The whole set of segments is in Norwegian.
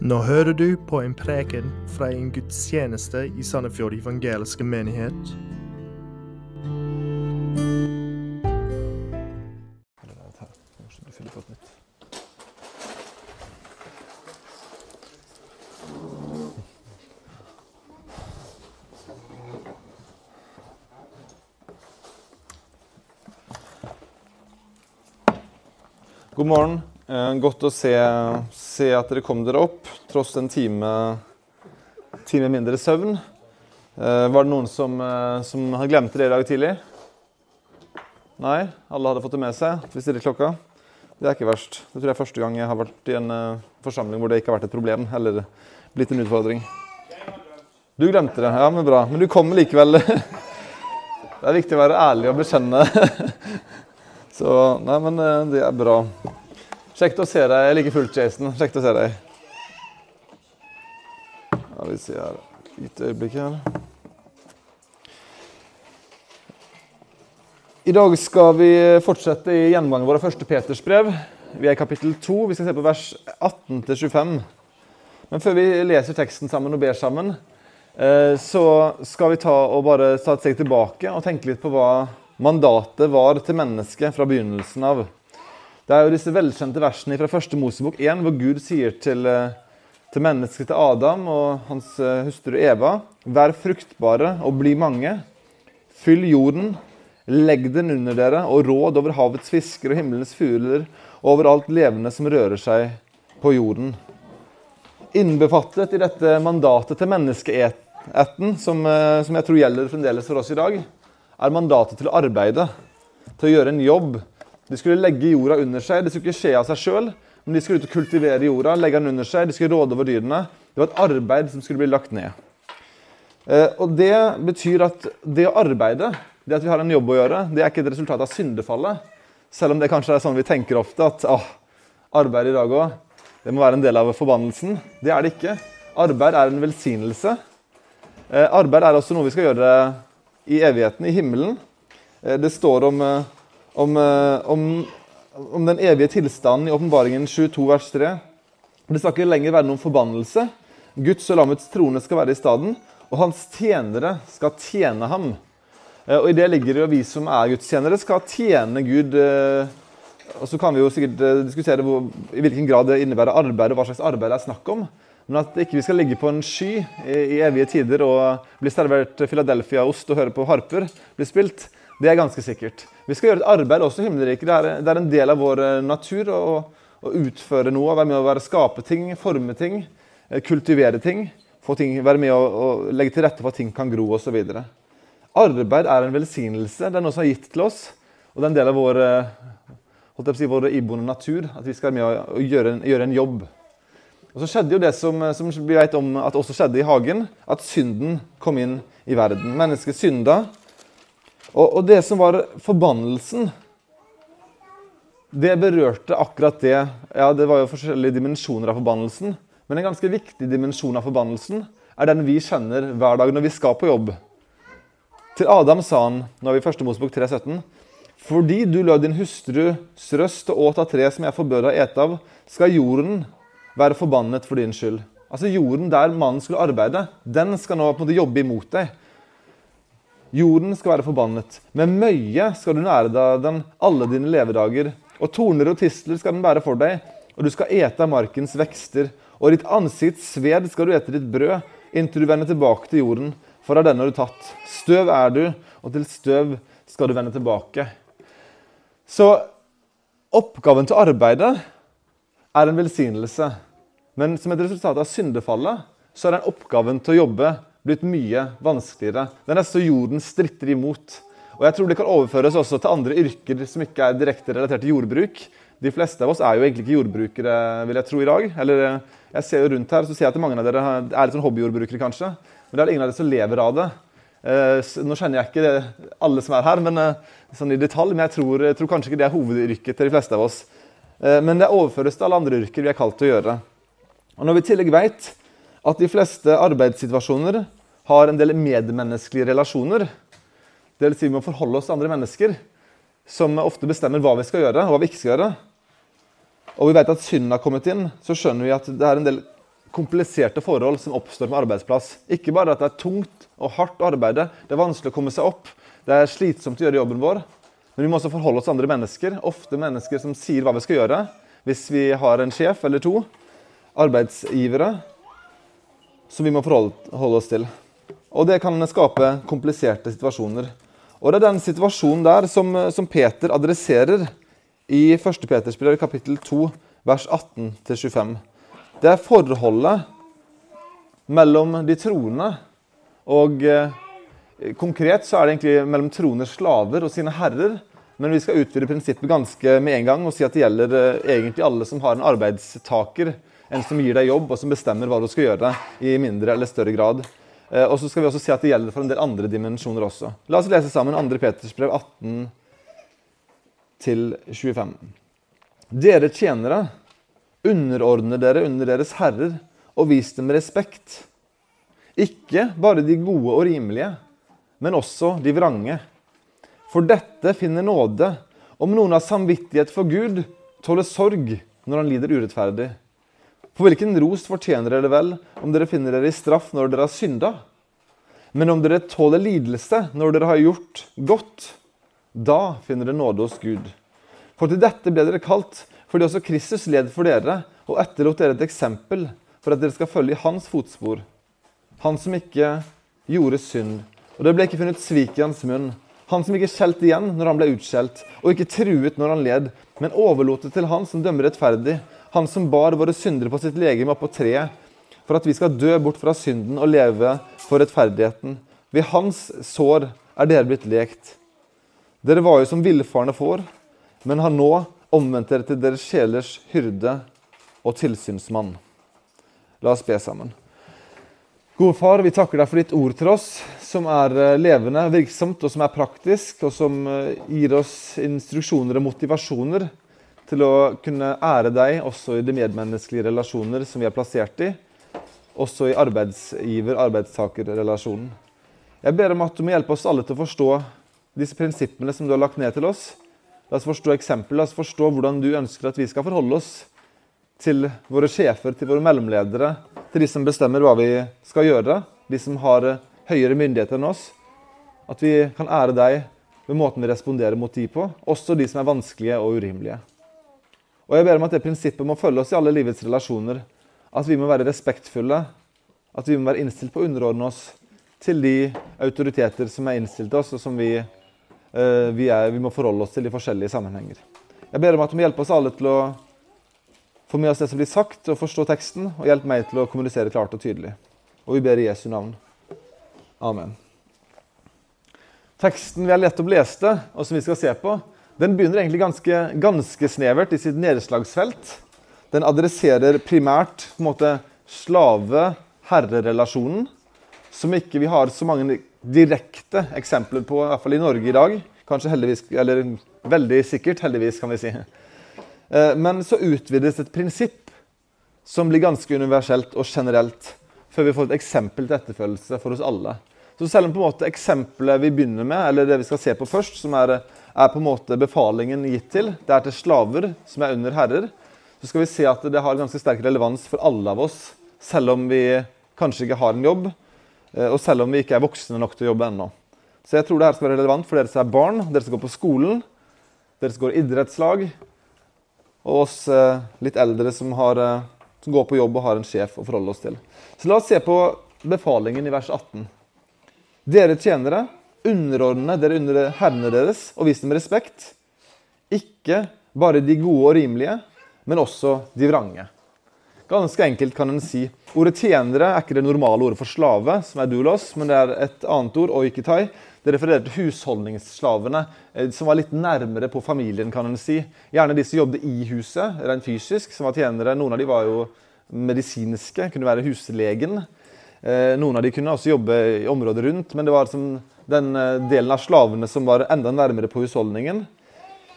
Nå hører du på en preken fra en gudstjeneste i Sandefjord evangeliske menighet. God morgen. Eh, godt å se, se at dere kom dere opp, tross en time, time mindre søvn. Eh, var det noen som, eh, som glemt det i dag tidlig? Nei? Alle hadde fått det med seg? Vi stiller klokka. Det er ikke verst. Det tror jeg er første gang jeg har vært i en forsamling hvor det ikke har vært et problem, eller blitt en utfordring. Du glemte det. Ja, men bra. Men du kommer likevel. Det er viktig å være ærlig og bekjenne. Så Nei, men det er bra. Kjekt å se deg like fullt, Jason. Kjekt å se deg. Ja, vi ser her. Et øyeblikk her. I dag skal vi fortsette i gjennomgangen vår av første Peters brev. Vi er i kapittel 2. Vi skal se på vers 18-25. Men før vi leser teksten sammen og ber sammen, eh, så skal vi ta og bare ta et steg tilbake og tenke litt på hva mandatet var til mennesket fra begynnelsen av. Det er jo disse velkjente versene fra første Mosebok 1, hvor Gud sier til, eh, til mennesket til Adam og hans eh, hustru Eva Vær fruktbare og bli mange. Fyll jorden. Legg den under dere og råd over havets fisker og himmelens fugler og over alt levende som rører seg på jorden. Innbefattet i dette mandatet til menneskeetten, som, eh, som jeg tror gjelder fremdeles for oss i dag, er mandatet til å arbeide, til å gjøre en jobb. De skulle legge jorda under seg. Det skulle ikke skje av seg sjøl, men de skulle ut og kultivere jorda, legge den under seg, de skulle råde over dyrene. Det var et arbeid som skulle bli lagt ned. Eh, og Det betyr at det å arbeide, det at vi har en jobb å gjøre, det er ikke et resultat av syndefallet. Selv om det kanskje er sånn vi tenker ofte, at åh, arbeid i dag òg, det må være en del av forbannelsen. Det er det ikke. Arbeid er en velsignelse. Eh, arbeid er også noe vi skal gjøre i evigheten, i himmelen. Eh, det står om, om, eh, om, om den evige tilstanden i åpenbaringen 22 vers 3. Det skal ikke lenger være noen forbannelse. Guds og lammets trone skal være i staden, og hans tjenere skal tjene ham. Og I det ligger det at vi som er Guds tjenere, skal tjene Gud. Og Så kan vi jo sikkert diskutere hvor, i hvilken grad det innebærer arbeid, og hva slags arbeid det er snakk om. Men at ikke vi skal ligge på en sky i evige tider og bli servert Philadelphia-ost og høre på harper bli spilt, det er ganske sikkert. Vi skal gjøre et arbeid også i himmelriket. Det, det er en del av vår eh, natur å, å utføre noe. Være med å være skape ting, forme ting, eh, kultivere ting. ting være med å, å legge til rette for at ting kan gro osv. Arbeid er en velsignelse. Det er noe som er gitt til oss. Og det er en del av vår, eh, si, vår iboende natur at vi skal være med å gjøre, en, gjøre en jobb. Og Så skjedde jo det som, som, vi vet om at også skjedde i hagen, at synden kom inn i verden. Mennesket synda. Og, og det som var forbannelsen, det berørte akkurat det. Ja, Det var jo forskjellige dimensjoner av forbannelsen. Men en ganske viktig dimensjon av forbannelsen er den vi kjenner hver dag når vi skal på jobb. Til Adam sa han, nå er vi i 1. Mosebok 3,17.: Fordi du lød din hustrus røst og åt av tre som jeg forbød deg å ete av, skal jorden være forbannet for din skyld. Altså Jorden der mannen skulle arbeide, den skal nå på en måte jobbe imot deg. Jorden skal være forbannet. Med møye skal du nære deg den alle dine levedager. Og torner og tistler skal den bære for deg, og du skal ete av markens vekster. Og ditt ansikts sved skal du ete ditt brød, inntil du vender tilbake til jorden. For av denne har du tatt. Støv er du, og til støv skal du vende tilbake. Så oppgaven til arbeidet er en velsignelse. Men som et resultat av syndefallet så er den oppgaven til å jobbe blitt mye vanskeligere. Det er nesten så jorden stritter imot. Og jeg tror det kan overføres også til andre yrker som ikke er direkte relatert til jordbruk. De fleste av oss er jo egentlig ikke jordbrukere, vil jeg tro, i dag. Eller jeg ser jo rundt her, så ser jeg at mange av dere er litt sånn hobbyjordbrukere, kanskje. Men det er ingen av dere som lever av det. Eh, nå kjenner jeg ikke alle som er her, men eh, sånn i detalj, men jeg tror, jeg tror kanskje ikke det er hovedyrket til de fleste av oss. Eh, men det overføres til alle andre yrker vi er kalt til å gjøre. Og Når vi i tillegg vet at de fleste arbeidssituasjoner har en del medmenneskelige relasjoner, dvs. Si vi må forholde oss til andre mennesker som ofte bestemmer hva vi skal gjøre og hva vi ikke skal gjøre, og vi vet at synden har kommet inn, så skjønner vi at det er en del kompliserte forhold som oppstår med arbeidsplass. Ikke bare at det er tungt og hardt å arbeide, det er vanskelig å komme seg opp, det er slitsomt å gjøre jobben vår. Men vi må også forholde oss til andre mennesker, ofte mennesker som sier hva vi skal gjøre. Hvis vi har en sjef eller to, arbeidsgivere, som vi må forholde oss til. Og det kan skape kompliserte situasjoner. Og det er den situasjonen der som, som Peter adresserer i 1. Peters brev kapittel 2, vers 18-25. Det er forholdet mellom de troende og eh, Konkret så er det egentlig mellom troende slaver og sine herrer. Men vi skal utvide prinsippet ganske med en gang og si at det gjelder eh, egentlig alle som har en arbeidstaker, en som gir deg jobb og som bestemmer hva du skal gjøre i mindre eller større grad. Eh, og så skal vi også se at det gjelder for en del andre dimensjoner også. La oss lese sammen 2. Peters brev 18 25. Dere tjenere, underordner dere under deres herrer og vis dem respekt. Ikke bare de gode og rimelige, men også de vrange. For dette finner nåde om noen har samvittighet for Gud, tåler sorg når han lider urettferdig. For hvilken ros fortjener dere vel om dere finner dere i straff når dere har synda? Men om dere tåler lidelse når dere har gjort godt, da finner dere nåde hos Gud. For til dette ble dere kalt, fordi også Kristus led for dere og etterlot dere et eksempel for at dere skal følge i hans fotspor. Han som ikke gjorde synd, og det ble ikke funnet svik i hans munn. Han som ikke skjelte igjen når han ble utskjelt, og ikke truet når han led, men overlot det til han som dømmer rettferdig, han som bar våre syndere på sitt legeme opp på treet, for at vi skal dø bort fra synden og leve for rettferdigheten. Ved hans sår er dere blitt lekt. Dere var jo som villfarne får, men har nå omvendt dere til deres sjelers hyrde og tilsynsmann. La oss be sammen. Gode far, vi takker deg for ditt ord til oss, som er eh, levende, virksomt og som er praktisk, og som eh, gir oss instruksjoner og motivasjoner til å kunne ære deg også i de medmenneskelige relasjoner som vi er plassert i, også i arbeidsgiver-arbeidstaker-relasjonen. Jeg ber om at du må hjelpe oss alle til å forstå disse prinsippene som du har lagt ned til oss. La oss forstå eksempel, la oss forstå hvordan du ønsker at vi skal forholde oss til våre sjefer, til våre mellomledere, til de som bestemmer hva vi skal gjøre, de som har høyere myndigheter enn oss. At vi kan ære deg ved måten vi responderer mot de på, også de som er vanskelige og urimelige. Og jeg ber om at det prinsippet må følge oss i alle livets relasjoner. At vi må være respektfulle, at vi må være innstilt på å underordne oss til de autoriteter som er innstilt til oss, og som vi, uh, vi, er, vi må forholde oss til i forskjellige sammenhenger. Jeg ber om at du må hjelpe oss alle til å få med oss det som blir sagt, og forstå teksten, og hjelp meg til å kommunisere klart og tydelig. Og vi ber i Jesu navn. Amen. Teksten vi har lett opp leste, og som vi skal se på, den begynner egentlig ganske, ganske snevert i sitt nedslagsfelt. Den adresserer primært slave-herre-relasjonen, som ikke vi har så mange direkte eksempler på, i hvert fall i Norge i dag. Kanskje heldigvis, eller veldig sikkert heldigvis, kan vi si. Eh, men så utvides et prinsipp som blir ganske universelt og generelt, før vi får et eksempel til etterfølgelse for oss alle. Så selv om på en måte eksempelet vi begynner med, eller det vi skal se på først, som er, er på en måte befalingen gitt til, det er til slaver som er under herrer, så skal vi se at det har ganske sterk relevans for alle av oss, selv om vi kanskje ikke har en jobb, eh, og selv om vi ikke er voksne nok til å jobbe ennå. Så jeg tror det her skal være relevant for dere som er barn, dere som går på skolen, dere som går idrettslag, og oss eh, litt eldre som, har, eh, som, går på jobb og har en sjef å forholde oss til. Så la oss se på befalingen i vers 18. Dere tjenere, underordne dere under herrene deres og vis dem respekt. Ikke bare de gode og rimelige, men også de vrange. Ganske enkelt kan en si. Ordet tjenere er ikke det normale ordet for slave, som er dulos, men det er et annet ord, oikitai, det refererer til husholdningsslavene, eh, som var litt nærmere på familien. kan en si. Gjerne de som jobbet i huset, rent fysisk, som var tjenere. Noen av de var jo medisinske, kunne være huslegen. Eh, noen av de kunne også jobbe i området rundt, men det var som den eh, delen av slavene som var enda nærmere på husholdningen.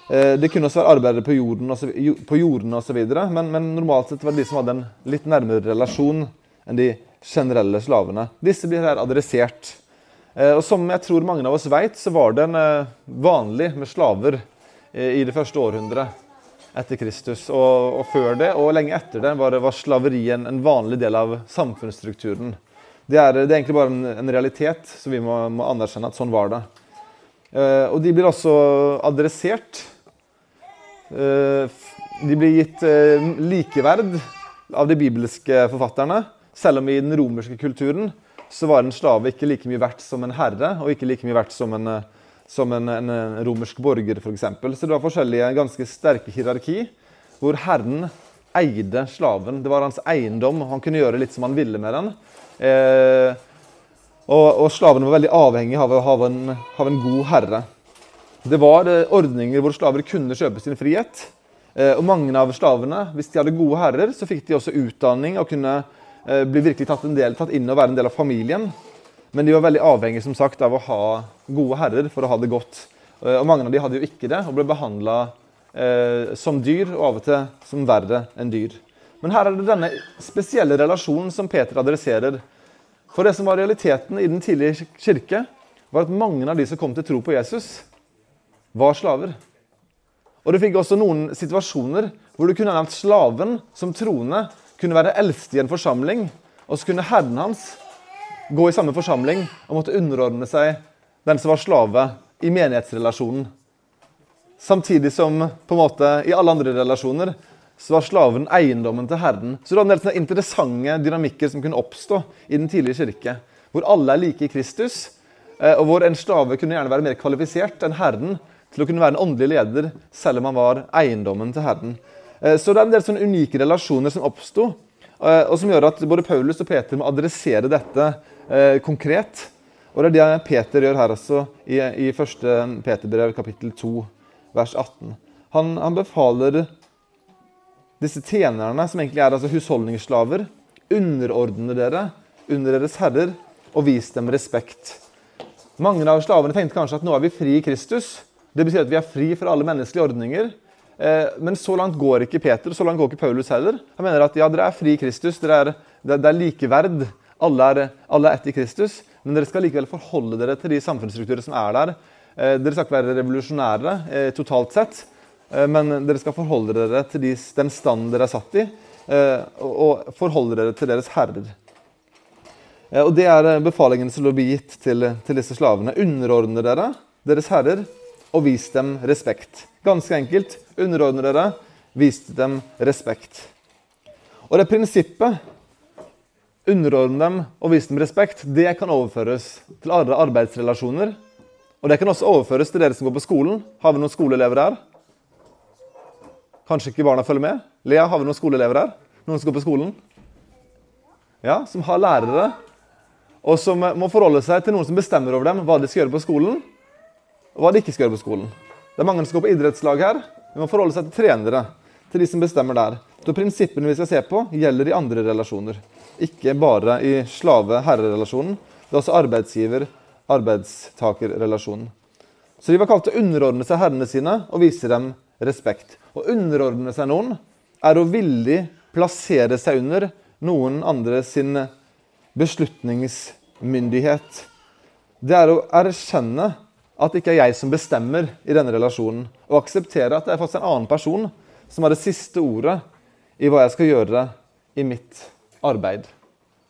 Det kunne også være arbeidere på jorden osv., på jorden og så men, men normalt sett var det de som hadde en litt nærmere relasjon enn de generelle slavene. Disse blir her adressert. Eh, og Som jeg tror mange av oss vet, så var det eh, vanlig med slaver eh, i det første århundret. etter Kristus. Og, og, før det og lenge etter det var, var slaveri en, vanlig del av samfunnsstrukturen. Det er, det er egentlig bare en, en, realitet, så vi må, må anerkjenne at sånn var det. Uh, og de blir også adressert. Uh, de blir gitt uh, likeverd av de bibelske forfatterne, selv om i den romerske kulturen så var en slave ikke like mye verdt som en herre, og ikke like mye verdt som en, som en, en romersk borger, f.eks. Så det var forskjellige ganske sterke hierarki, hvor herren eide slaven. Det var hans eiendom, og han kunne gjøre litt som han ville med den. Eh, og, og slavene var veldig avhengig av å ha en, en god herre. Det var eh, ordninger hvor slaver kunne kjøpe sin frihet. Eh, og mange av slavene, hvis de hadde gode herrer, så fikk de også utdanning og kunne Eh, bli virkelig tatt, del, tatt, inn og være en del av familien. Men de var veldig avhengige som sagt, av å ha gode herrer for å ha det godt. Eh, og Mange av de hadde jo ikke det og ble behandla eh, som dyr, og av og til som verre enn dyr. Men her er det denne spesielle relasjonen som Peter adresserer. For det som var realiteten i den tidlige kirke, var at mange av de som kom til tro på Jesus, var slaver. Og du fikk også noen situasjoner hvor du kunne nevnt slaven som troende kunne være eldste i en forsamling, og så kunne herren hans gå i samme forsamling og måtte underordne seg den som var slave, i menighetsrelasjonen. Samtidig som på en måte i alle andre relasjoner så var slaven eiendommen til herren. Så det var en del interessante dynamikker som kunne oppstå i den tidlige kirke. Hvor alle er like i Kristus, eh, og hvor en slave kunne gjerne være mer kvalifisert enn herren til å kunne være en åndelig leder, selv om han var eiendommen til herren. Eh, så det er en del sånne unike relasjoner som oppsto, eh, og som gjør at både Paulus og Peter må adressere dette konkret. Og det er det Peter gjør her også, i, 1. Peterbrev kapittel 2, vers 18. Han, han, befaler disse tjenerne, som egentlig er altså husholdningsslaver, underordne dere under deres herrer, og vis dem respekt. Mange av slavene tenkte kanskje at nå er vi fri i Kristus. Det betyr at vi er fri fra alle menneskelige ordninger. Eh, men så langt går ikke Peter, så langt går ikke Paulus heller. Han mener at ja, dere er fri i Kristus, dere er, det, er likeverd. Alle er, alle er ett i Kristus. Men dere skal likevel forholde dere til de samfunnsstrukturer som er der. Eh, dere skal ikke være revolusjonære eh, totalt sett, men dere skal forholde dere til de, den standen dere er satt i, og forholde dere til deres herrer. Og Det er befalingen som blir gitt til, til disse slavene. Underordne dere deres herrer og vis dem respekt. Ganske enkelt. Underordne dere. Vis dem respekt. Og det prinsippet, underordne dem og vise dem respekt, det kan overføres til alle arbeidsrelasjoner. Og det kan også overføres til dere som går på skolen. Har vi noen skoleelever her? Kanskje ikke barna følger med? Lea, har vi noen skoleelever her? Noen som går på skolen? Ja, Som har lærere, og som må forholde seg til noen som bestemmer over dem hva de skal gjøre på skolen, og hva de ikke skal gjøre på skolen. Det er mange som går på idrettslag her. Vi må forholde seg til trenere, til de som bestemmer der. Så prinsippene vi skal se på, gjelder i andre relasjoner. Ikke bare i slave-herre-relasjonen. Det er også arbeidsgiver-arbeidstaker-relasjonen. Så de var kalt til å underordne seg herrene sine og vise dem respekt. Å underordne seg noen er å villig plassere seg under noen andre sin beslutningsmyndighet. Det er å erkjenne at det ikke er jeg som bestemmer i denne relasjonen. Og akseptere at det er faktisk en annen person som har det siste ordet i hva jeg skal gjøre i mitt arbeid.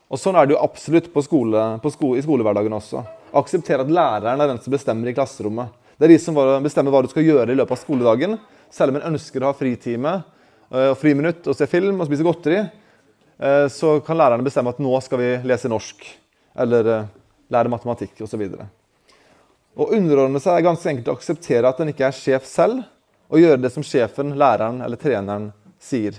Og Sånn er det jo absolutt på skole, på sko, i skolehverdagen også. Akseptere at læreren er den som bestemmer i klasserommet. Det er de som bestemmer hva du skal gjøre i løpet av skoledagen. Selv om en ønsker å ha fritime eh, og friminutt og se film og spise godteri, eh, så kan lærerne bestemme at nå skal vi lese norsk eller eh, lære matematikk osv. Å underordne seg er ganske enkelt å akseptere at en ikke er sjef selv, og gjøre det som sjefen, læreren eller treneren sier.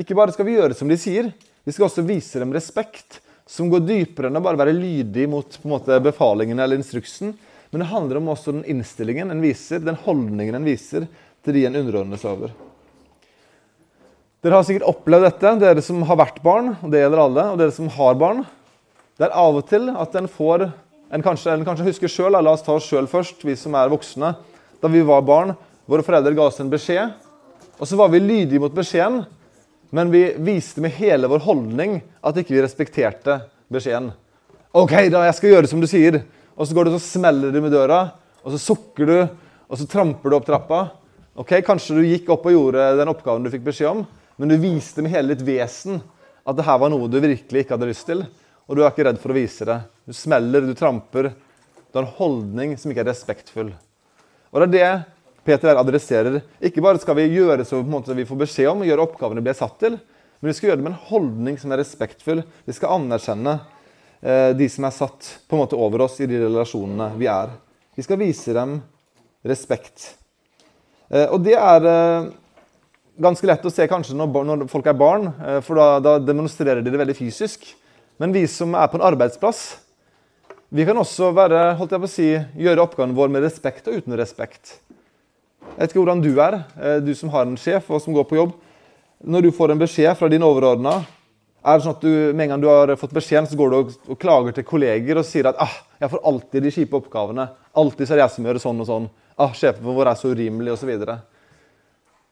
Ikke bare skal vi gjøre som de sier, vi skal også vise dem respekt, som går dypere enn å bare være lydig mot måte, befalingene eller instruksen. Men det handler om også den innstillingen en viser, den holdningen en viser til de en underordner seg over. Dere har sikkert opplevd dette, dere som har vært barn, og det gjelder alle, og dere som har barn. Det er av og til at en får en kanskje, en kanskje husker sjøl. La oss ta oss sjøl først, vi som er voksne. Da vi var barn, våre foreldre ga oss en beskjed. Og så var vi lydige mot beskjeden, men vi viste med hele vår holdning at ikke vi respekterte beskjeden. OK, da, jeg skal gjøre som du sier. Og så går du og smeller du med døra, og så sukker du, og så tramper du opp trappa. Ok, Kanskje du gikk opp og gjorde den oppgaven du fikk beskjed om, men du viste med hele ditt vesen at det her var noe du virkelig ikke hadde lyst til. Og du er ikke redd for å vise det. Du smeller, du tramper. Du har en holdning som ikke er respektfull. Og det er det Peter her adresserer. Ikke bare skal vi gjøre som vi får beskjed om, gjøre oppgavene vi er satt til, men vi skal gjøre det med en holdning som er respektfull. Vi skal anerkjenne eh, de som er satt på en måte over oss i de relasjonene vi er. Vi skal vise dem respekt. Eh, og det er eh, ganske lett å se kanskje når, folk er barn, eh, for da, da, demonstrerer de det veldig fysisk. Men vi som er på en arbeidsplass, vi kan også være, holdt jeg på å si, gjøre oppgaven vår med respekt og uten respekt. Jeg vet ikke hvordan du er, du som har en sjef og som går på jobb. Når du får en beskjed fra din overordna, er det sånn at du, med en gang du har fått beskjeden, så går du og, og klager til kolleger og sier at ah, jeg får alltid de kjipe oppgavene. Alltid så er det jeg som gjør sånn og sånn ah, 'Sjefen vår er så urimelig', osv.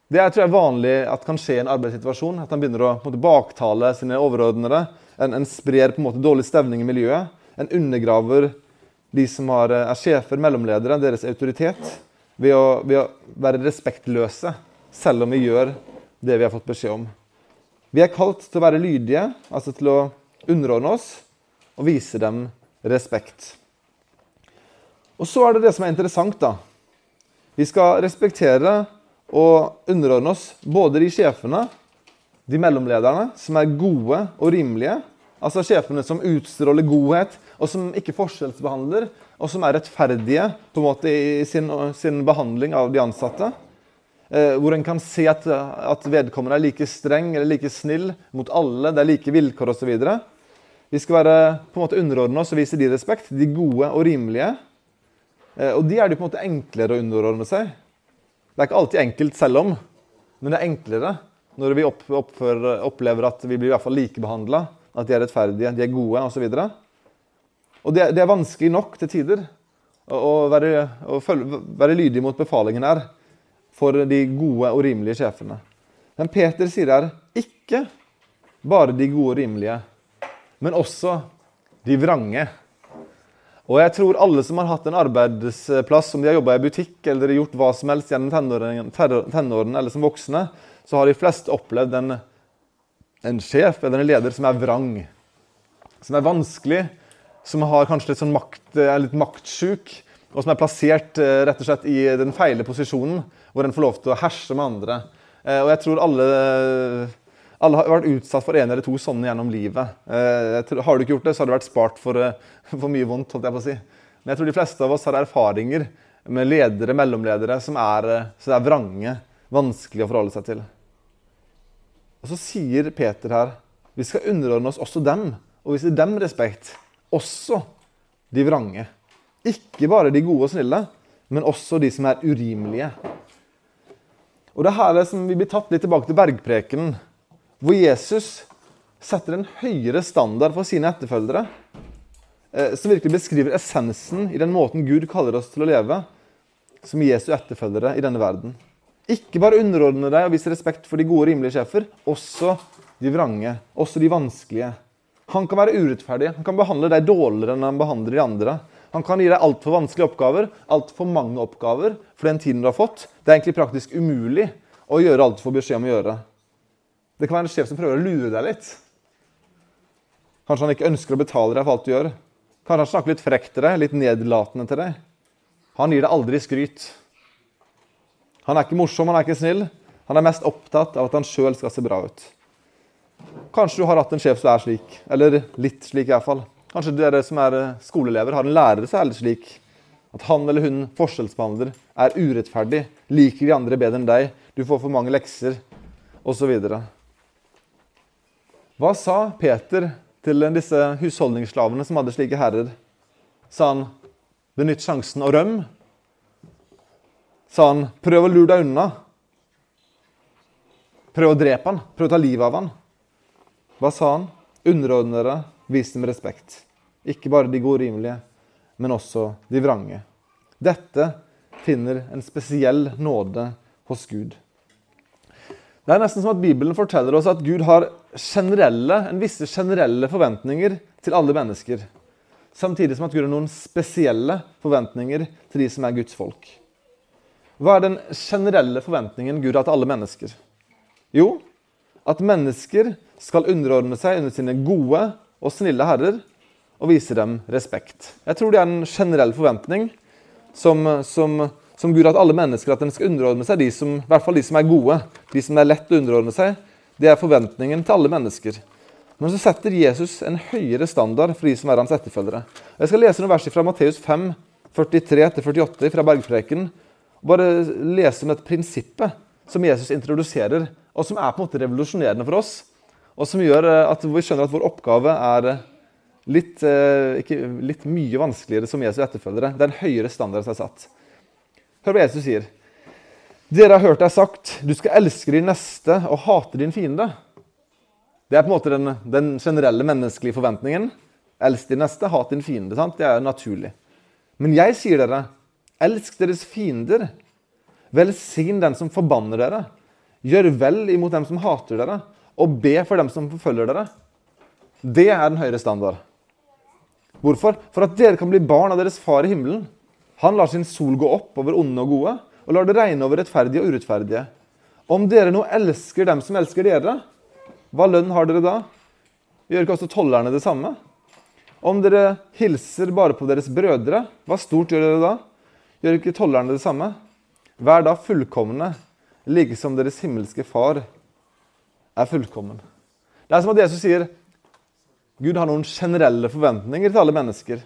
Det er tror jeg vanlig at kan skje i en arbeidssituasjon. At han begynner å måte, baktale sine overordnede. En, en, sprer på en måte dårlig stemning i miljøet. En undergraver de som har, er sjefer, mellomledere, deres autoritet. Ved å, ved å være respektløse, selv om vi gjør det vi har fått beskjed om. Vi er kalt til å være lydige, altså til å underordne oss og vise dem respekt. Og så er det det som er interessant, da. Vi skal respektere og underordne oss både de sjefene, de mellomlederne, som er gode og rimelige. Altså sjefene som utstråler godhet, og som ikke forskjellsbehandler, og som er rettferdige på en måte i sin, sin behandling av de ansatte. Eh, hvor en kan se at, at, vedkommende er like streng eller like snill mot alle. Det er like vilkår osv. Vi skal være på en måte underordne oss og vise de respekt. De gode og rimelige. Eh, og de er det på en måte enklere å underordne seg. Det er ikke alltid enkelt selv om, men det er enklere når vi oppfører, opplever at vi blir i hvert fall likebehandla, at de er rettferdige, de er gode osv. Og, og det, det, er vanskelig nok til tider å, å, være, å følge, være, lydig mot befalingen her for de gode og rimelige sjefene. Men Peter sier her ikke bare de gode og rimelige, men også de vrange. Og jeg tror alle som har hatt en arbeidsplass, om de har jobba i butikk eller gjort hva som helst gjennom tenårene eller som voksne, så har de fleste opplevd en, en sjef eller en leder som er vrang. Som er vanskelig, som har kanskje litt sånn makt, er litt maktsjuk, og som er plassert eh, rett og slett i den feile posisjonen, hvor en får lov til å herse med andre. Eh, og jeg tror alle alle har vært utsatt for en eller to sånne gjennom livet. Eh, har du ikke gjort det, så har du vært spart for, eh, for, mye vondt. holdt jeg på å si. Men jeg tror de fleste av oss har erfaringer med ledere, mellomledere, som er, eh, som er vrange, vanskelig å forholde seg til. Og så sier Peter her vi skal underordne oss også dem, og vise dem respekt. Også de vrange. Ikke bare de gode og snille, men også de som er urimelige. Og det her er som Vi blir tatt litt tilbake til bergprekenen hvor Jesus setter en høyere standard for sine etterfølgere, eh, som virkelig beskriver essensen i den måten Gud kaller oss til å leve som Jesu etterfølgere i denne verden. Ikke bare underordne deg og vise respekt for de gode, rimelige sjefer, også de vrange, også de vanskelige. Han kan være urettferdig, han kan behandle deg dårligere enn han behandler de andre. Han kan gi deg altfor vanskelige oppgaver, altfor mange oppgaver for den tiden du har fått. Det er egentlig praktisk umulig å gjøre alt du får beskjed om å gjøre. Det kan være en sjef som prøver å lure deg litt. Kanskje han ikke ønsker å betale deg for alt du gjør. Kanskje han snakker litt frekt til deg, litt nedlatende til deg. Han gir deg aldri skryt. Han er ikke morsom, han er ikke snill. Han er mest opptatt av at han sjøl skal se bra ut. Kanskje du har hatt en sjef som er slik, eller litt slik iallfall. Kanskje dere som er eh, skoleelever, har en lærer som er litt slik. At han eller hun forskjellsbehandler, er urettferdig, liker de andre bedre enn deg, du får for mange lekser, osv. Hva sa Peter til disse husholdningsslavene som hadde slike herrer? Sa han 'benytt sjansen og røm'? Sa han 'prøv å lure deg unna'? Prøv å drepe han, prøv å ta livet av han. Hva sa han? Underordne dere, vis dem respekt. Ikke bare de gode rimelige, men også de vrange. Dette finner en spesiell nåde hos Gud. Det er nesten som at Bibelen forteller oss at Gud har generelle, en visse generelle forventninger til alle mennesker. Samtidig som at Gud har noen spesielle forventninger til de som er Guds folk. Hva er den generelle forventningen Gud har til alle mennesker? Jo, at mennesker skal underordne seg under sine gode og snille herrer og vise dem respekt. Jeg tror det er en generell forventning som, som, som Gud har til alle mennesker, at en skal underordne seg de som, i hvert fall de som er gode, de som er lett å underordne seg. Det er forventningen til alle mennesker. Men så setter Jesus en høyere standard for de som er hans etterfølgere. Jeg skal lese noen vers fra Matteus 5, 43-48 fra Bergpreken. Bare lese om dette prinsippet som Jesus introduserer, og som er på en måte revolusjonerende for oss. Og som gjør eh, at vi skjønner at vår oppgave er litt, eh, ikke, litt mye vanskeligere som Jesus etterfølgere. Det er en høyere standard som er satt. Hør hva Jesus sier. Dere har hørt deg sagt, du skal elske din neste og hate din fiende. Det er på en måte den, den generelle menneskelige forventningen. Elsk din neste, hat din fiende. Sant? Det er naturlig. Men jeg sier dere, elsk deres fiender. Velsign den som forbanner dere. Gjør vel imot dem som hater dere, og be for dem som forfølger dere. Det er den høyere standard. Hvorfor? For at dere kan bli barn av deres far i himmelen. Han lar sin sol gå opp over onde og gode, og lar det regne over rettferdige og urettferdige. Om dere nå elsker dem som elsker dere, hva lønn har dere da? Gjør ikke også tollerne det samme? Om dere hilser bare på deres brødre, hva stort gjør dere da? Gjør ikke tollerne det samme? Vær da fullkomne, like som deres himmelske far er fullkommen. Det er som at Jesus sier Gud har noen generelle forventninger til alle mennesker.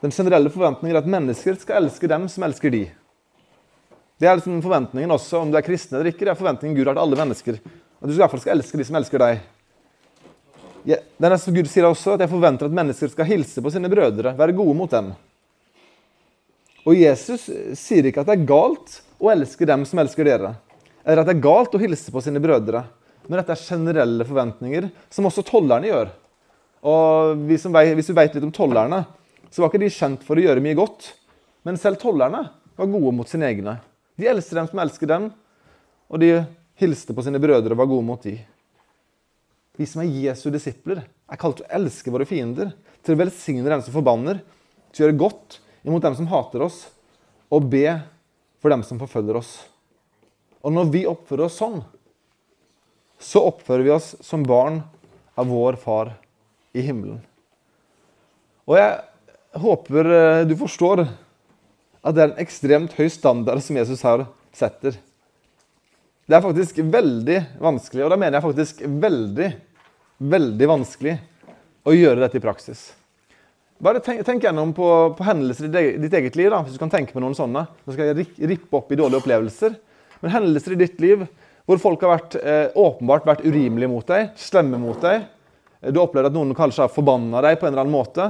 Den generelle forventningen er at mennesker skal elske dem som elsker de. Det er liksom forventningen også om du er kristen eller ikke. Det er forventningen Gud har til alle mennesker. At du i hvert fall skal elske de som elsker deg. Det er nesten Gud sier også at jeg forventer at mennesker skal hilse på sine brødre, være gode mot dem. Og Jesus sier ikke at det er galt å elske dem som elsker dere, eller at det er galt å hilse på sine brødre. Men dette er generelle forventninger, som også tollerne gjør. Og Hvis vi vet litt om tollerne, så var ikke de kjent for å gjøre mye godt. Men selv tollerne var gode mot sine egne. De elsker dem som elsker dem, og de hilste på sine brødre og var gode mot de. Vi som er Jesu disipler, er kalt til å elske våre fiender, til å velsigne dem som forbanner, til å gjøre godt imot dem som hater oss, og be for dem som forfølger oss. Og når vi oppfører oss sånn, så oppfører vi oss som barn av vår far i himmelen. Og jeg håper eh, du forstår at det er en ekstremt høy standard som Jesus her setter. Det er faktisk veldig vanskelig, og da mener jeg faktisk veldig, veldig vanskelig å gjøre dette i praksis. Bare tenk, tenk gjennom på, på, hendelser i ditt eget liv. da, hvis du kan tenke på noen sånne. Nå skal jeg rippe opp i dårlige opplevelser. Men hendelser i ditt liv hvor folk har vært, eh, åpenbart vært urimelige mot deg, slemme mot deg. Du har opplevd at noen kanskje har forbanna deg på en eller annen måte.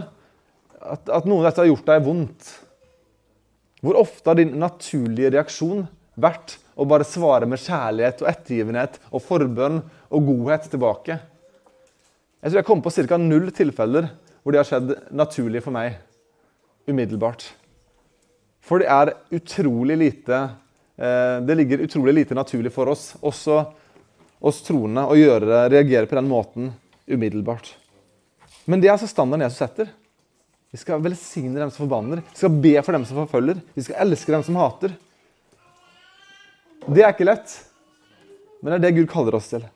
At, at noen av dette har gjort deg vondt. Hvor ofte har din naturlige reaksjon vært å bare svare med kjærlighet og ettergivenhet og forbønn og godhet tilbake. Jeg tror jeg kom på ca. null tilfeller hvor det har skjedd naturlig for meg umiddelbart. For det er utrolig lite eh, Det ligger utrolig lite naturlig for oss, også oss troende, å gjøre, reagere på den måten umiddelbart. Men det er altså standarden Jesus setter. Vi skal velsigne dem som forbanner. Vi skal be for dem som forfølger. Vi skal elske dem som hater. Det er ikke lett, men det er det Gud kaller oss til.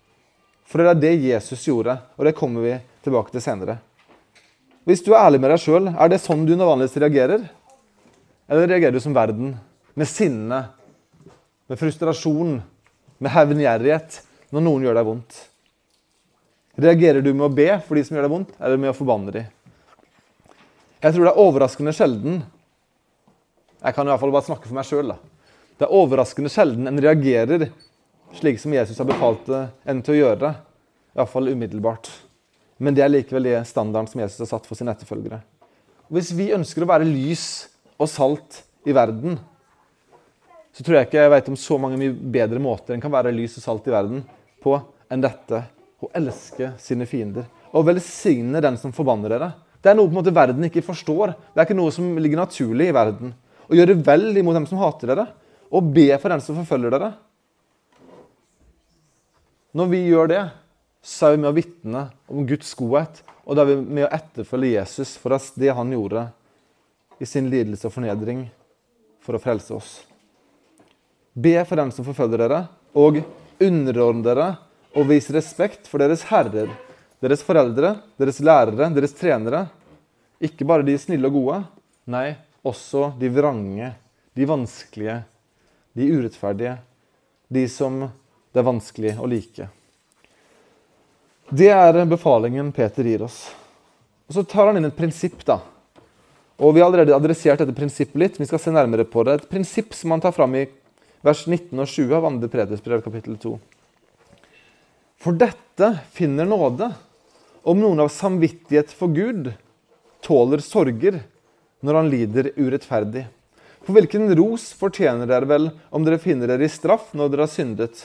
For det er det Jesus gjorde, og det kommer vi tilbake til senere. Hvis du er ærlig med deg sjøl, er det sånn du vanligvis reagerer? Eller reagerer du som verden? Med sinne, med frustrasjon, med hevngjerrighet når noen gjør deg vondt? Reagerer du med å be for de som gjør deg vondt, eller med å forbanne dem? Jeg tror det er overraskende sjelden Jeg kan i hvert fall bare snakke for meg sjøl. Det er overraskende sjelden en reagerer slik som Jesus har befalt en til å gjøre. Iallfall umiddelbart. Men det er likevel det standarden som Jesus har satt for sine etterfølgere. Hvis vi ønsker å være lys og salt i verden, så tror jeg ikke jeg vet om så mange mye bedre måter en kan være lys og salt i verden på enn dette. Å elske sine fiender. Og velsigne den som forbanner dere. Det er noe på en måte verden ikke forstår. Det er ikke noe som ligger naturlig i verden. Å gjøre vel imot dem som hater dere og be for den som forfølger dere. Når vi gjør det, så er vi med å vitne om Guds godhet. Og da er vi med å etterfølge Jesus for det han gjorde i sin lidelse og fornedring for å frelse oss. Be for dem som forfølger dere, og underordne dere og vis respekt for deres herrer, deres foreldre, deres lærere, deres trenere. Ikke bare de snille og gode, nei, også de vrange, de vanskelige, de urettferdige, de som det er vanskelig å like. Det er befalingen Peter gir oss. Og Så tar han inn et prinsipp. da. Og Vi har allerede adressert dette prinsippet litt. Vi skal se nærmere på det. Et prinsipp som han tar fram i vers 19 og 20 av 2. Peters brev, kapittel 2. For dette finner nåde om noen av samvittighet for Gud tåler sorger når han lider urettferdig. For hvilken ros fortjener dere vel om dere finner dere i straff når dere har syndet?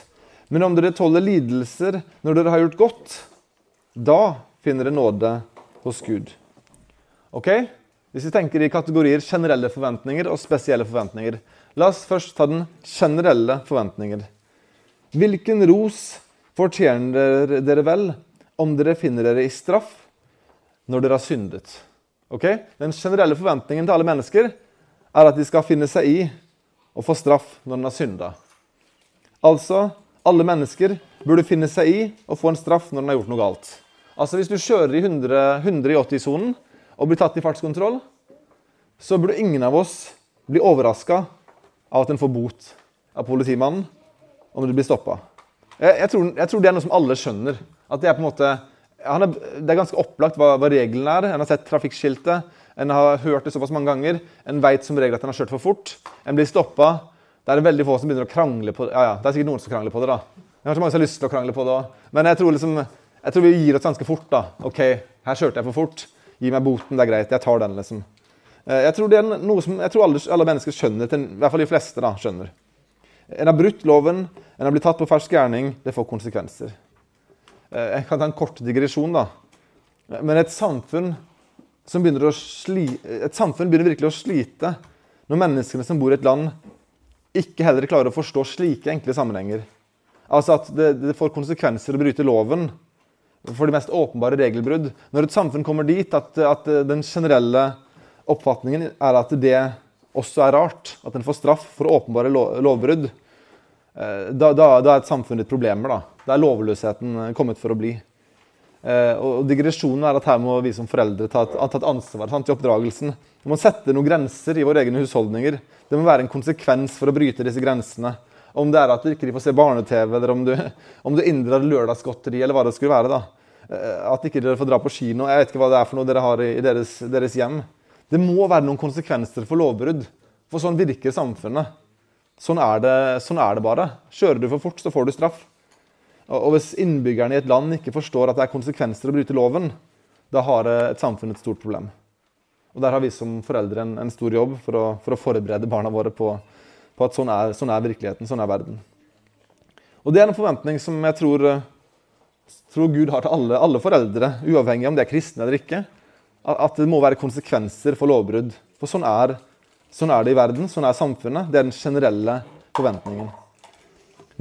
Men om dere tåler lidelser når dere har gjort godt, da finner dere nåde hos Gud. Ok? Hvis vi tenker i kategorier generelle forventninger og spesielle forventninger. La oss først ta den generelle forventninger. Hvilken ros fortjener dere vel om dere finner dere i straff når dere har syndet? Ok? Den generelle forventningen til alle mennesker er at de skal finne seg i og få straff når de har synda. Altså, alle mennesker burde finne seg i og få en straff når de har gjort noe galt. Altså, Hvis du kjører i 100, 100 i 80-sonen og blir tatt i fartskontroll, så burde ingen av oss bli overraska av at en får bot av politimannen om du blir stoppa. Jeg, jeg, jeg, tror det er noe som alle skjønner. At Det er på en måte, er, det er ganske opplagt hva, hva reglene er. En har sett trafikkskiltet, en har hørt det såpass mange ganger. En veit som regel at en har kjørt for fort. En blir stoppa. Det er veldig få som begynner å krangle på det. Ja, ja, det er sikkert noen som krangler på det. da. Det er mange som har lyst til å krangle på det. Men jeg tror, liksom, jeg tror vi gir oss ganske fort. da. OK, her kjørte jeg for fort. Gi meg boten, det er greit. Jeg tar den, liksom. Eh, jeg tror det er noe som jeg tror alle, alle mennesker skjønner, i hvert fall de fleste da, skjønner. En har brutt loven, en har blitt tatt på fersk gjerning. Det får konsekvenser. Eh, jeg kan ta en kort digresjon, da. Men et samfunn begynner sli, et samfunn begynner virkelig å slite når menneskene som bor i et land, ikke heller klarer å forstå slike enkle sammenhenger. Altså at det, det får konsekvenser å bryte loven for de mest åpenbare regelbrudd. Når et samfunn kommer dit at, at den generelle oppfatningen er at det også er rart, at en får straff for åpenbare lovbrudd, da, da, da, er et samfunn litt problemer. Da. da er lovløsheten kommet for å bli. Eh, og Digresjonen er at her må vi som foreldre ta et, ta et ansvar sant, i oppdragelsen. Vi må sette noen grenser i våre egne husholdninger. Det må være en konsekvens for å bryte disse grensene. Om det er at de ikke får se barne-TV, eller om du, om du inndrar lørdagsgodteri, eller hva det skulle være. da. Eh, at ikke dere får dra på kino. Jeg vet ikke hva det er for noe dere har i deres, deres, hjem. Det må være noen konsekvenser for lovbrudd. For sånn virker samfunnet. Sånn er, det, sånn er det bare. Kjører du for fort, så får du straff. Og hvis innbyggerne i et land ikke forstår at det er konsekvenser å bryte loven, da har et samfunn et stort problem. Og Der har vi som foreldre en, en stor jobb for å, for å, forberede barna våre på, på at sånn er, sånn er, virkeligheten, sånn er verden. Og Det er en forventning som jeg tror, tror Gud har til alle, alle, foreldre, uavhengig om de er kristne eller ikke. At det må være konsekvenser for lovbrudd. For sånn er, sånn er det i verden, sånn er samfunnet. Det er den generelle forventningen.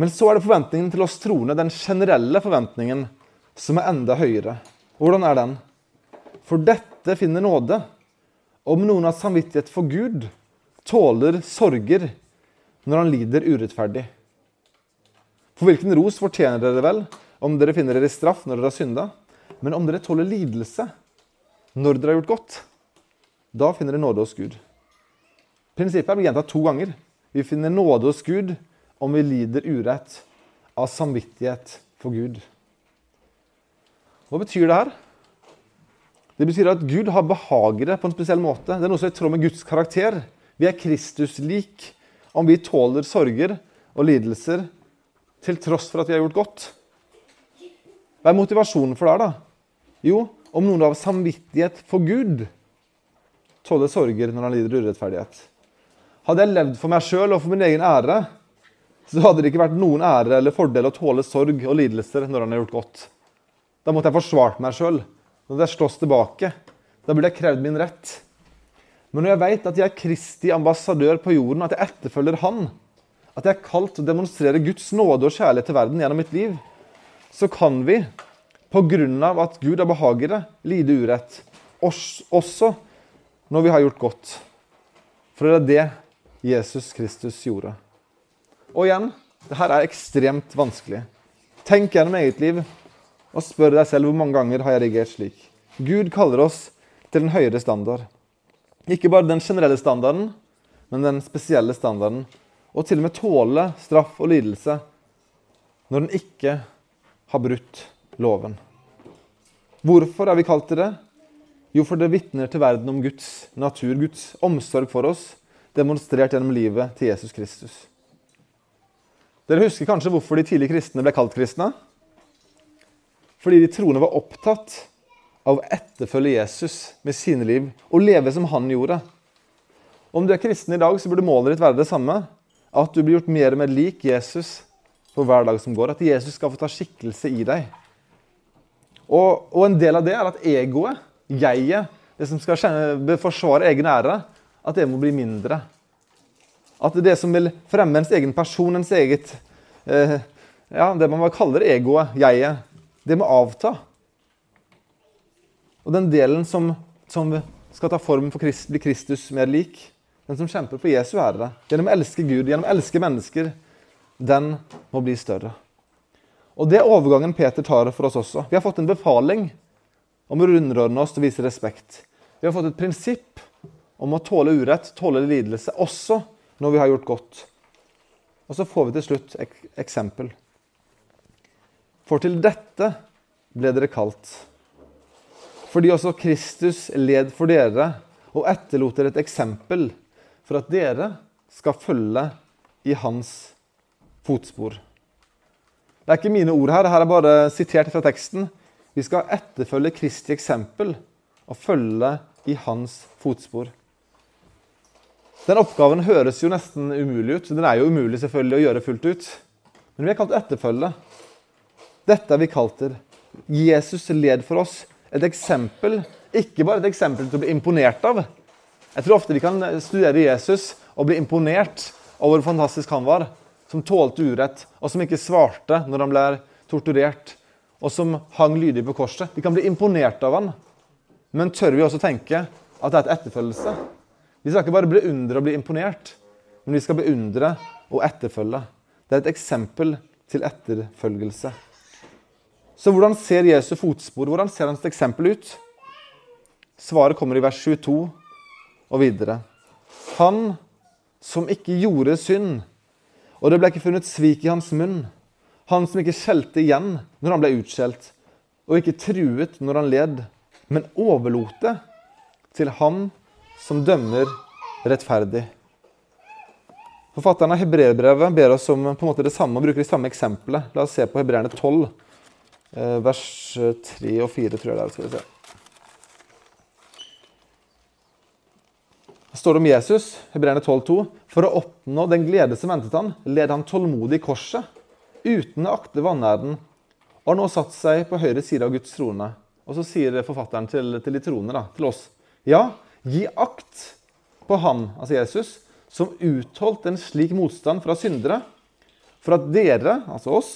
Men så er det forventningen til oss troende, den generelle forventningen, som er enda høyere. Hvordan er den? For dette finner nåde. Om noen har samvittighet for Gud, tåler sorger når han lider urettferdig. For hvilken ros fortjener dere vel om dere finner dere i straff når dere har synda? Men om dere tåler lidelse når dere har gjort godt, da finner dere nåde hos Gud. Prinsippet blir gjentatt to ganger. Vi finner nåde hos Gud om vi lider urett av samvittighet for Gud. Hva betyr det her? Det betyr at Gud har behagere på en spesiell måte. Det er noe som er i tråd med Guds karakter. Vi er Kristus-lik om vi tåler sorger og lidelser til tross for at vi har gjort godt. Hva er motivasjonen for det? da? Jo, om noen av samvittighet for Gud tåler sorger når han lider urettferdighet. Hadde jeg levd for meg sjøl og for min egen ære, så hadde det ikke vært noen ære eller fordel å tåle sorg og lidelser når han har gjort godt. Da måtte jeg forsvart meg sjøl. Da hadde jeg slåss tilbake. Da burde jeg krevd min rett. Men når jeg veit at jeg er Kristi ambassadør på jorden, at jeg etterfølger Han, at jeg er kalt til å demonstrere Guds nåde og kjærlighet til verden gjennom mitt liv, så kan vi, på grunn av at Gud er behagere, lide urett. Også når vi har gjort godt. For det er det Jesus Kristus gjorde. Og igjen, det her er ekstremt vanskelig. Tenk gjennom eget liv og spør deg selv hvor mange ganger har jeg reagert slik. Gud kaller oss til en høyere standard. Ikke bare den generelle standarden, men den spesielle standarden. Og til og med tåle straff og lidelse når den ikke har brutt loven. Hvorfor er vi kalt til det? Jo, for det vitner til verden om Guds natur, Guds omsorg for oss, demonstrert gjennom livet til Jesus Kristus. Dere husker kanskje hvorfor de tidlige kristne ble kalt kristne? Fordi de troende var opptatt av å etterfølge Jesus med sine liv og leve som han gjorde. Om du er kristen i dag, så burde målet ditt være det samme. At du blir gjort mer og mer lik Jesus for hver dag som går. At Jesus skal få ta skikkelse i deg. Og, og en del av det er at egoet, jeget, det som skal forsvare egen ære, at det må bli mindre. At det som vil fremme ens egen person, ens eget eh, ja, Det man kaller egoet, jeget, det må avta. Og den delen som, som skal ta form for Christ, bli Kristus mer lik, den som kjemper for Jesu ære, gjennom å elske Gud, gjennom å elske mennesker, den må bli større. Og Det er overgangen Peter tar for oss også. Vi har fått en befaling om å underordne oss og vise respekt. Vi har fått et prinsipp om å tåle urett, tåle lidelse, også når vi har gjort godt. Og så får vi til slutt ek eksempel. For til dette ble dere kalt. Fordi også Kristus led for dere og etterlot dere et eksempel for at dere skal følge i hans fotspor. Det er ikke mine ord her, her er bare sitert fra teksten. Vi skal etterfølge Kristi eksempel og følge i hans fotspor. Den oppgaven høres jo nesten umulig ut. Den er jo umulig selvfølgelig å gjøre fullt ut. Men vi er kalt etterfølge. Dette er vi kalt til. Jesus led for oss. Et eksempel, ikke bare et eksempel til å bli imponert av. Jeg tror ofte vi kan studere Jesus og bli imponert over hvor fantastisk han var. Som tålte urett, og som ikke svarte når han ble torturert. Og som hang lydig på korset. Vi kan bli imponert av han. Men tør vi også tenke at det er et etterfølgelse? Vi skal ikke bare beundre og bli imponert, men vi skal beundre og etterfølge. Det er et eksempel til etterfølgelse. Så hvordan ser Jesu fotspor, hvordan ser hans eksempel ut? Svaret kommer i vers 22 og videre. Han som ikke gjorde synd, og det ble ikke funnet svik i hans munn. Han som ikke skjelte igjen når han ble utskjelt, og ikke truet når han led, men overlot det til han som dømmer rettferdig. Forfatteren av Hebreerbrevet ber oss om på en måte det samme og bruker det samme eksempelet. La oss se på Hebreerne 12. Eh, vers 3 og 4, tror jeg det er. skal vi se. Det står om Jesus, Hebreerne 12,2.: For å oppnå den glede som ventet han, led han tålmodig korset, uten å akte vanærden, og har nå satt seg på høyre side av Guds trone. Og så sier forfatteren til, til de troende, da, til oss, ja, gi akt på han, altså Jesus, som utholdt en slik motstand fra syndere, for at dere, altså oss,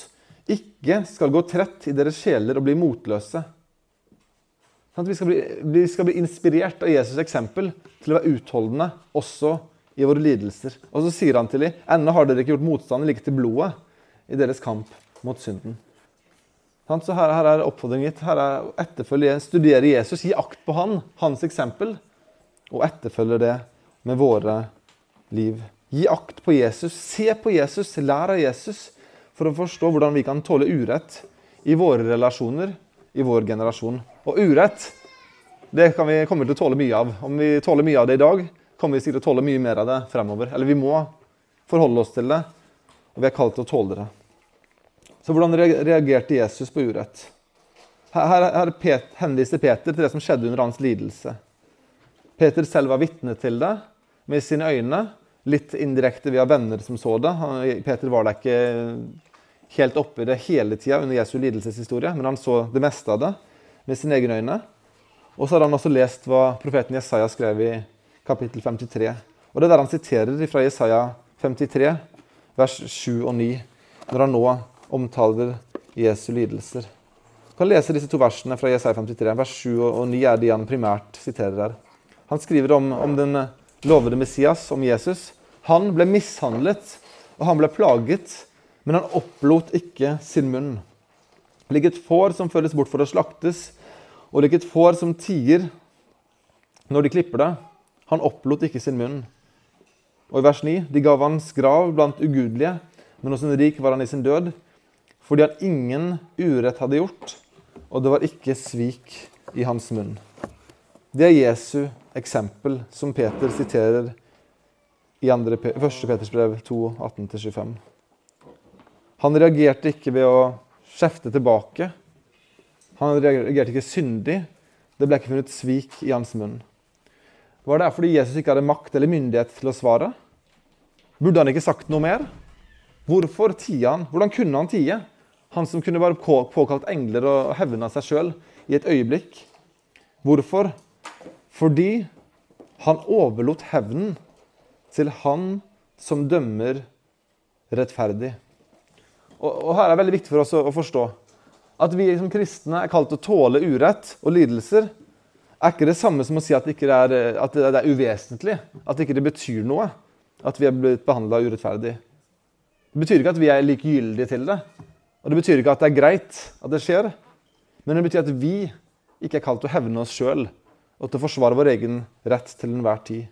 ikke skal gå trett i deres sjeler og bli motløse. Sånn vi skal bli, vi skal bli inspirert av Jesus' eksempel til å være utholdende også i våre lidelser. Og så sier han til dem ennå har dere ikke gjort motstand like til blodet i deres kamp mot synden. Så her, her er oppfordringen gitt. Her er etterfølge, studere Jesus, gi akt på han, hans eksempel, og etterfølge det med våre liv. Gi akt på Jesus, se på Jesus, lær av Jesus for å forstå hvordan vi kan tåle urett i våre relasjoner i vår generasjon. Og urett det kan vi komme til å tåle mye av. Om vi tåler mye av det i dag, kommer vi sikkert til å tåle mye mer av det fremover. Eller vi må forholde oss til det, og vi er kalt til å tåle det. Så hvordan reagerte Jesus på urett? Her, her her henviser Peter til det som skjedde under hans lidelse. Peter selv var vitne til det med sine øyne, litt indirekte via venner som så det. Peter var da ikke helt oppi det hele tida under Jesu lidelseshistorie, men han så det meste av det med sine egne øyne. Og så hadde han også lest hva profeten Jesaja skrev i kapittel 53. Og det er der han siterer fra Jesaja 53, vers 7 og 9, når han nå omtaler Jesu lidelser. Du kan lese disse to versene fra Jesaja 53. Vers 7 og 9 er de han primært siterer her. Han skriver om, om den lovede Messias, om Jesus. Han ble mishandlet og han ble plaget, men han opplot ikke sin munn. Lik et får som føres bort for å slaktes, og lik et får som tier når de klipper det. Han opplot ikke sin munn. Og i vers 9.: De gav hans grav blant ugudelige, men hos en rik var han i sin død, fordi han ingen urett hadde gjort, og det var ikke svik i hans munn. Det er Jesu eksempel, som Peter siterer i 1. Peters brev 2, 18-25. Han reagerte ikke ved å skjefte tilbake. Han reagerte ikke syndig. Det ble ikke funnet svik i hans munn. Var det fordi Jesus ikke hadde makt eller myndighet til å svare? Burde han ikke sagt noe mer? Hvorfor tie han? Hvordan kunne han tie? Han som kunne bare påkalt engler og hevna seg sjøl i et øyeblikk. Hvorfor? Fordi han overlot hevnen til han som dømmer rettferdig. Og, og her er det veldig viktig for oss å, å, forstå at vi som kristne er kalt å tåle urett og lidelser. Er ikke det samme som å si at det, er, at det er uvesentlig, at det ikke betyr noe at vi er blitt behandla urettferdig. Det betyr ikke at vi er likegyldige til det. Og det betyr ikke at det er greit at det skjer. Men det betyr at vi ikke er kalt å hevne oss sjøl og til å forsvare vår egen rett til enhver tid.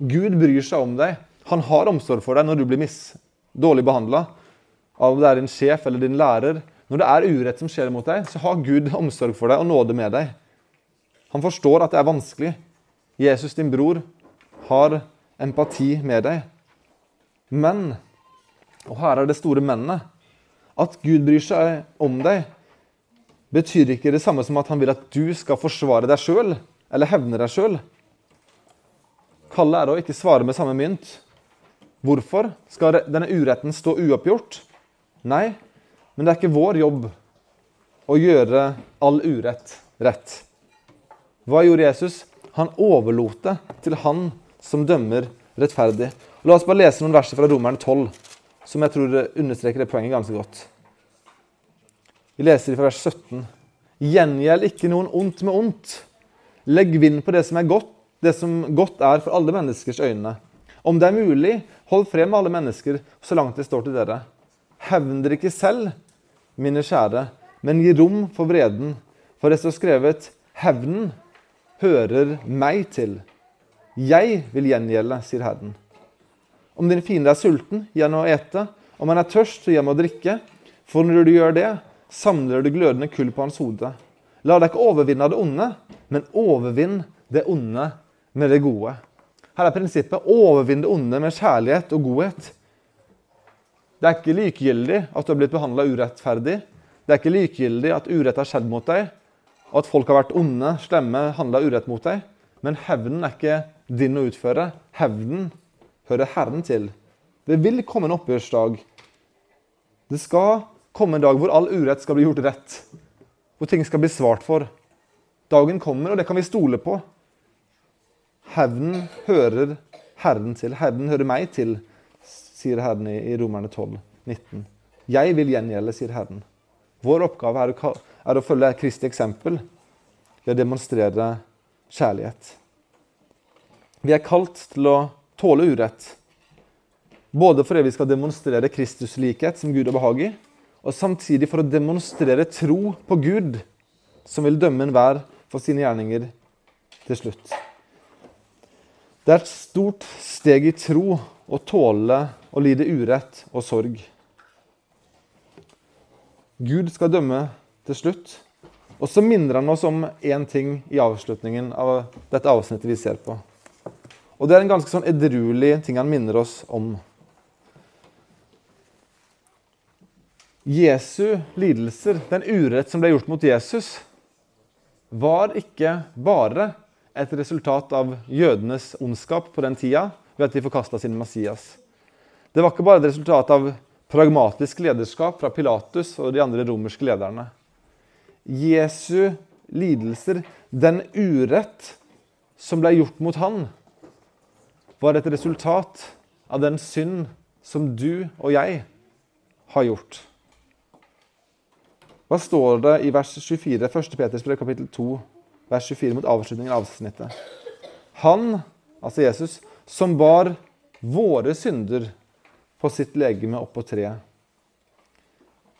Gud bryr seg om deg. Han har omsorg for deg når du blir mis dårlig behandla av om det er din sjef eller din lærer. Når det er urett som skjer mot deg, så har Gud omsorg for deg og nåde med deg. Han forstår at det er vanskelig. Jesus, din bror, har empati med deg. Men, og her er det store mennet, at Gud bryr seg om deg, betyr ikke det samme som at han vil at du skal forsvare deg sjøl eller hevne deg sjøl. Kallet er å ikke svare med samme mynt. Hvorfor skal denne uretten stå uoppgjort? Nei, men det er ikke vår jobb å gjøre all urett rett. Hva gjorde Jesus? Han overlot det til han som dømmer rettferdig. La oss bare lese noen verser fra Romerne 12, som jeg tror understreker det poenget ganske godt. Vi leser fra vers 17. Gjengjeld ikke noen ondt med ondt. Legg vind på det som er godt, det som godt er for alle menneskers øyne. Om det er mulig, hold frem med alle mennesker så langt det står til dere. Hevn dere ikke selv, mine kjære, men gi rom for vreden. For det står skrevet, hevnen hører meg til. Jeg vil gjengjelde, sier Herren. Om din fiende er sulten, gi ham å ete. Om han er tørst, så gi ham å drikke. For når du gjør det, samler du glødende kull på hans hode. La deg ikke overvinne det onde, men overvinn det onde med det gode. Her er prinsippet overvinn det onde med kjærlighet og godhet. Det er ikke likegyldig at du har blitt behandla urettferdig. Det er ikke likegyldig at urett har skjedd mot deg, og at folk har vært onde, slemme, handla urett mot deg. Men hevnen er ikke din å utføre. Hevnen hører Herren til. Det vil komme en oppgjørsdag. Det skal komme en dag hvor all urett skal bli gjort rett. Hvor ting skal bli svart for. Dagen kommer, og det kan vi stole på. Hevnen hører Herren til. Hevnen hører meg til sier Herren i Romerne 12, 19. Jeg vil gjengjelde, sier Herren. Vår oppgave er å, er å følge Kristi eksempel ved å demonstrere kjærlighet. Vi er kalt til å tåle urett. Både fordi vi skal demonstrere Kristus likhet, som Gud er behag i, og samtidig for å demonstrere tro på Gud, som vil dømme enhver for sine gjerninger til slutt. Det er et stort steg i tro å tåle å lide urett og sorg. Gud skal dømme til slutt. Og så minner han oss om én ting i avslutningen av dette avsnittet vi ser på. Og det er en ganske sånn edruelig ting han minner oss om. Jesu lidelser, den urett som ble gjort mot Jesus, var ikke bare et resultat av jødenes ondskap på den tida ved at de forkasta sin Messias. Det var ikke bare et resultat av pragmatisk lederskap fra Pilatus og de andre romerske lederne. Jesu lidelser, den urett som ble gjort mot han, var et resultat av den synd som du og jeg har gjort. Hva står det i vers 24, 1. Peters brev, kapittel 2, vers 24, mot avslutningen av avsnittet? Han, altså Jesus, som bar våre synder på sitt legeme oppå treet.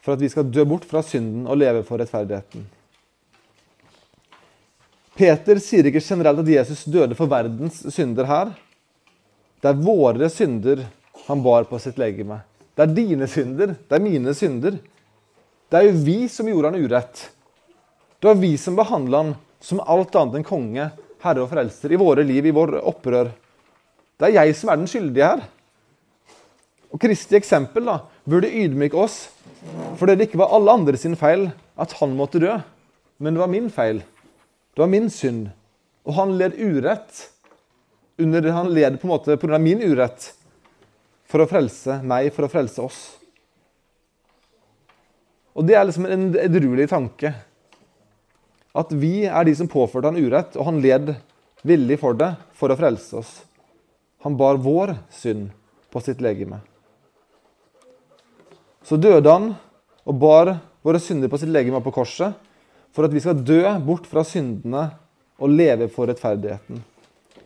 For at vi skal dø bort fra synden og leve for rettferdigheten. Peter sier ikke generelt at Jesus døde for verdens synder her. Det er våre synder han bar på sitt legeme. Det er dine synder, det er mine synder. Det er jo vi som gjorde han urett. Det var vi som behandla han som alt annet enn konge, herre og frelser i våre liv, i vår opprør. Det er jeg som er den skyldige her. Og Kristi eksempel da, burde ydmyke oss fordi det ikke var alle andre sin feil at han måtte dø, men det var min feil. Det var min synd. Og han led urett. Under, han led på en måte pga. min urett for å frelse meg, for å frelse oss. Og Det er liksom en edruelig tanke. At vi er de som påførte han urett, og han led villig for det for å frelse oss. Han bar vår synd på sitt legeme. Så døde han og bar våre synder på sitt legeme på korset for at vi skal dø bort fra syndene og leve for rettferdigheten.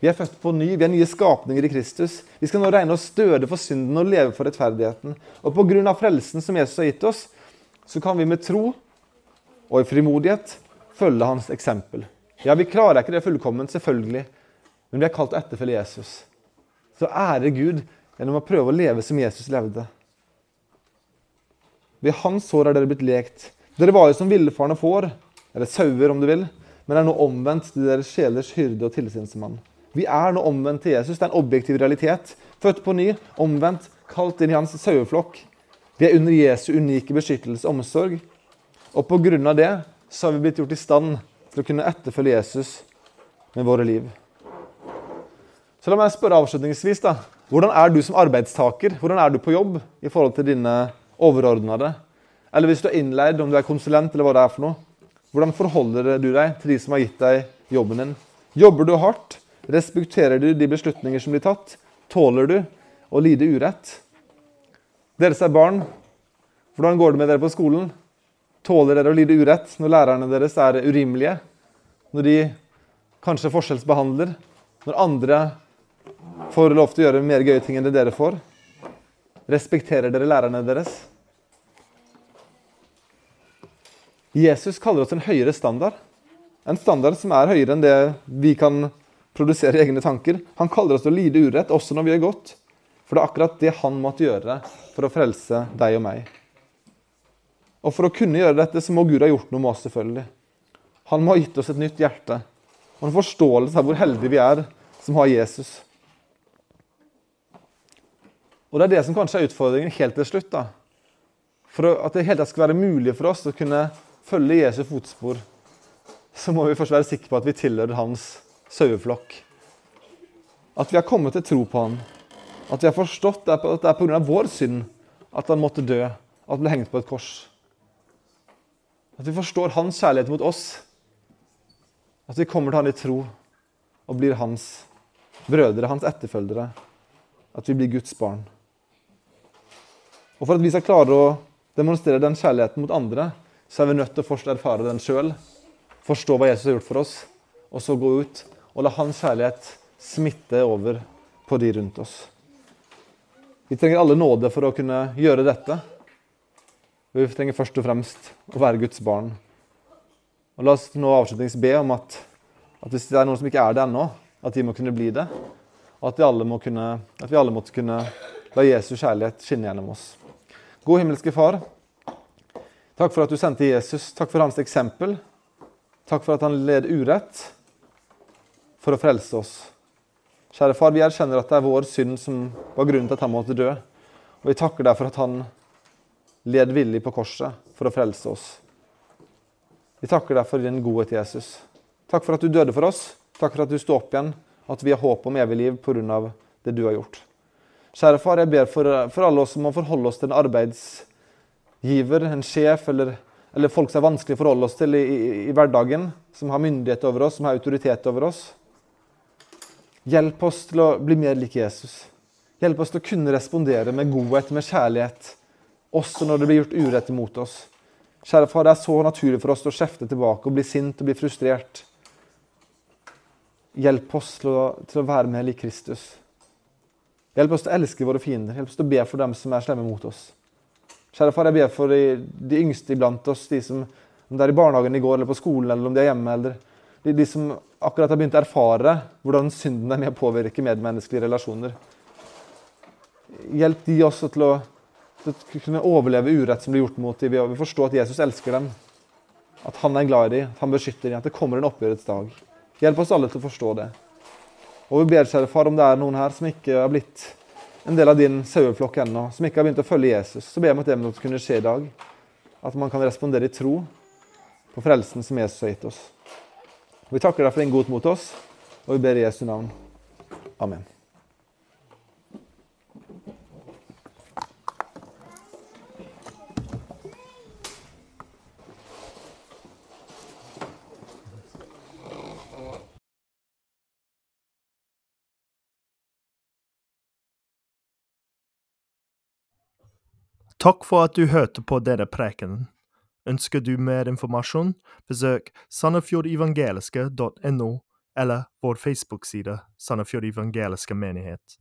Vi er født på ny, vi er nye skapninger i Kristus. Vi skal nå regne oss døde for synden og leve for rettferdigheten. Og pga. frelsen som Jesus har gitt oss, så kan vi med tro og i frimodighet følge hans eksempel. Ja, Vi klarer ikke det fullkomment, selvfølgelig, men vi er kalt å etterfølge Jesus. Så ære Gud gjennom å prøve å leve som Jesus levde. Ved hans sår er dere blitt lekt. Dere var jo som villfarne får, eller sauer om du vil, men er nå omvendt til deres sjelers hyrde og tilsynsmann. Vi er nå omvendt til Jesus. Det er en objektiv realitet. Født på ny, omvendt, kalt inn i hans saueflokk. Vi er under Jesu unike beskyttelse og omsorg. Og pga. det så har vi blitt gjort i stand til å kunne etterfølge Jesus med våre liv. Så la meg spørre avslutningsvis. da. Hvordan er du som arbeidstaker? Hvordan er du på jobb i forhold til dine overordnede. Eller hvis du er innleid, om du er konsulent eller hva det er for noe. Hvordan forholder du deg til de som har gitt deg jobben din? Jobber du hardt? Respekterer du de beslutninger som blir tatt? Tåler du å lide urett? Dere som er barn, hvordan går det med dere på skolen? Tåler dere å lide urett når lærerne deres er urimelige? Når de kanskje forskjellsbehandler? Når andre får lov til å gjøre mer gøye ting enn det dere får? Respekterer dere lærerne deres? Jesus kaller oss en høyere standard. En standard som er høyere enn det vi kan produsere i egne tanker. Han kaller oss til å lide urett, også når vi gjør gått. For det er akkurat det han måtte gjøre for å frelse deg og meg. Og for å kunne gjøre dette, så må Gud ha gjort noe med oss, selvfølgelig. Han må ha gitt oss et nytt hjerte og en forståelse av hvor heldige vi er som har Jesus. Og det er det som kanskje er utfordringen helt til slutt. da. For at det hele tatt skal være mulig for oss å kunne følge Jesu fotspor, så må vi først være sikre på at vi tilhører hans saueflokk. At vi har kommet til tro på han. At vi har forstått at det er pga. vår synd at han måtte dø, at han ble hengt på et kors. At vi forstår hans kjærlighet mot oss. At vi kommer til han i tro og blir hans brødre, hans etterfølgere. At vi blir Guds barn. Og For at vi skal klare å demonstrere den kjærligheten mot andre, så er vi nødt til å først erfare den sjøl, forstå hva Jesus har gjort for oss, og så gå ut og la hans kjærlighet smitte over på de rundt oss. Vi trenger alle nåde for å kunne gjøre dette. Vi trenger først og fremst å være Guds barn. Og La oss nå avslutningsvis be om at, at, hvis det er noen som ikke er det ennå, at de må kunne bli det. Og at vi alle må kunne, vi alle måtte kunne la Jesu kjærlighet skinne gjennom oss. God himmelske Far. Takk for at du sendte Jesus. Takk for hans eksempel. Takk for at han led urett for å frelse oss. Kjære far, vi erkjenner at det er vår synd som var grunnen til at han måtte dø. Og vi takker deg for at han led villig på korset for å frelse oss. Vi takker deg for din godhet, Jesus. Takk for at du døde for oss. Takk for at du sto opp igjen, at vi har håp om evig liv pga. det du har gjort. Kjære far, jeg ber for, for alle oss som må forholde oss til en arbeidsgiver, en sjef eller, eller folk som er vanskelig å forholde oss til i, i, i, hverdagen, som har myndighet over oss, som har autoritet over oss. Hjelp oss til å bli mer lik Jesus. Hjelp oss til å kunne respondere med godhet, med kjærlighet, også når det blir gjort urett imot oss. Kjære far, det er så naturlig for oss å kjefte tilbake og bli sint og bli frustrert. Hjelp oss til å, til å være mer lik Kristus. Hjelp oss til å elske våre fiender. Hjelp oss til å be for dem som er slemme mot oss. Kjære far, jeg ber for de, de yngste iblant oss, de som om det er i barnehagen i går eller på skolen, eller om de er hjemme, eller de, de som akkurat har begynt å erfare hvordan synden er med å påvirke medmenneskelige relasjoner. Hjelp de også til å, til å kunne overleve urett som blir gjort mot dem, ved å forstå at Jesus elsker dem. At han er glad i dem, at han beskytter dem, at det kommer en oppgjørets dag. Hjelp oss alle til å forstå det. Og vi ber, kjære far, om det er noen her som ikke har blitt en del av din saueflokk ennå, som ikke har begynt å følge Jesus, så ber jeg om at det måtte kunne skje i dag. At man kan respondere i tro på frelsen som Jesus har gitt oss. Og vi takker deg for din god mot oss, og vi ber i Jesu navn. Amen. Takk for at du hørte på denne prekenen. Ønsker du mer informasjon, besøk sandefjordevangeliske.no eller vår Facebook-side Sandefjord evangeliske menighet.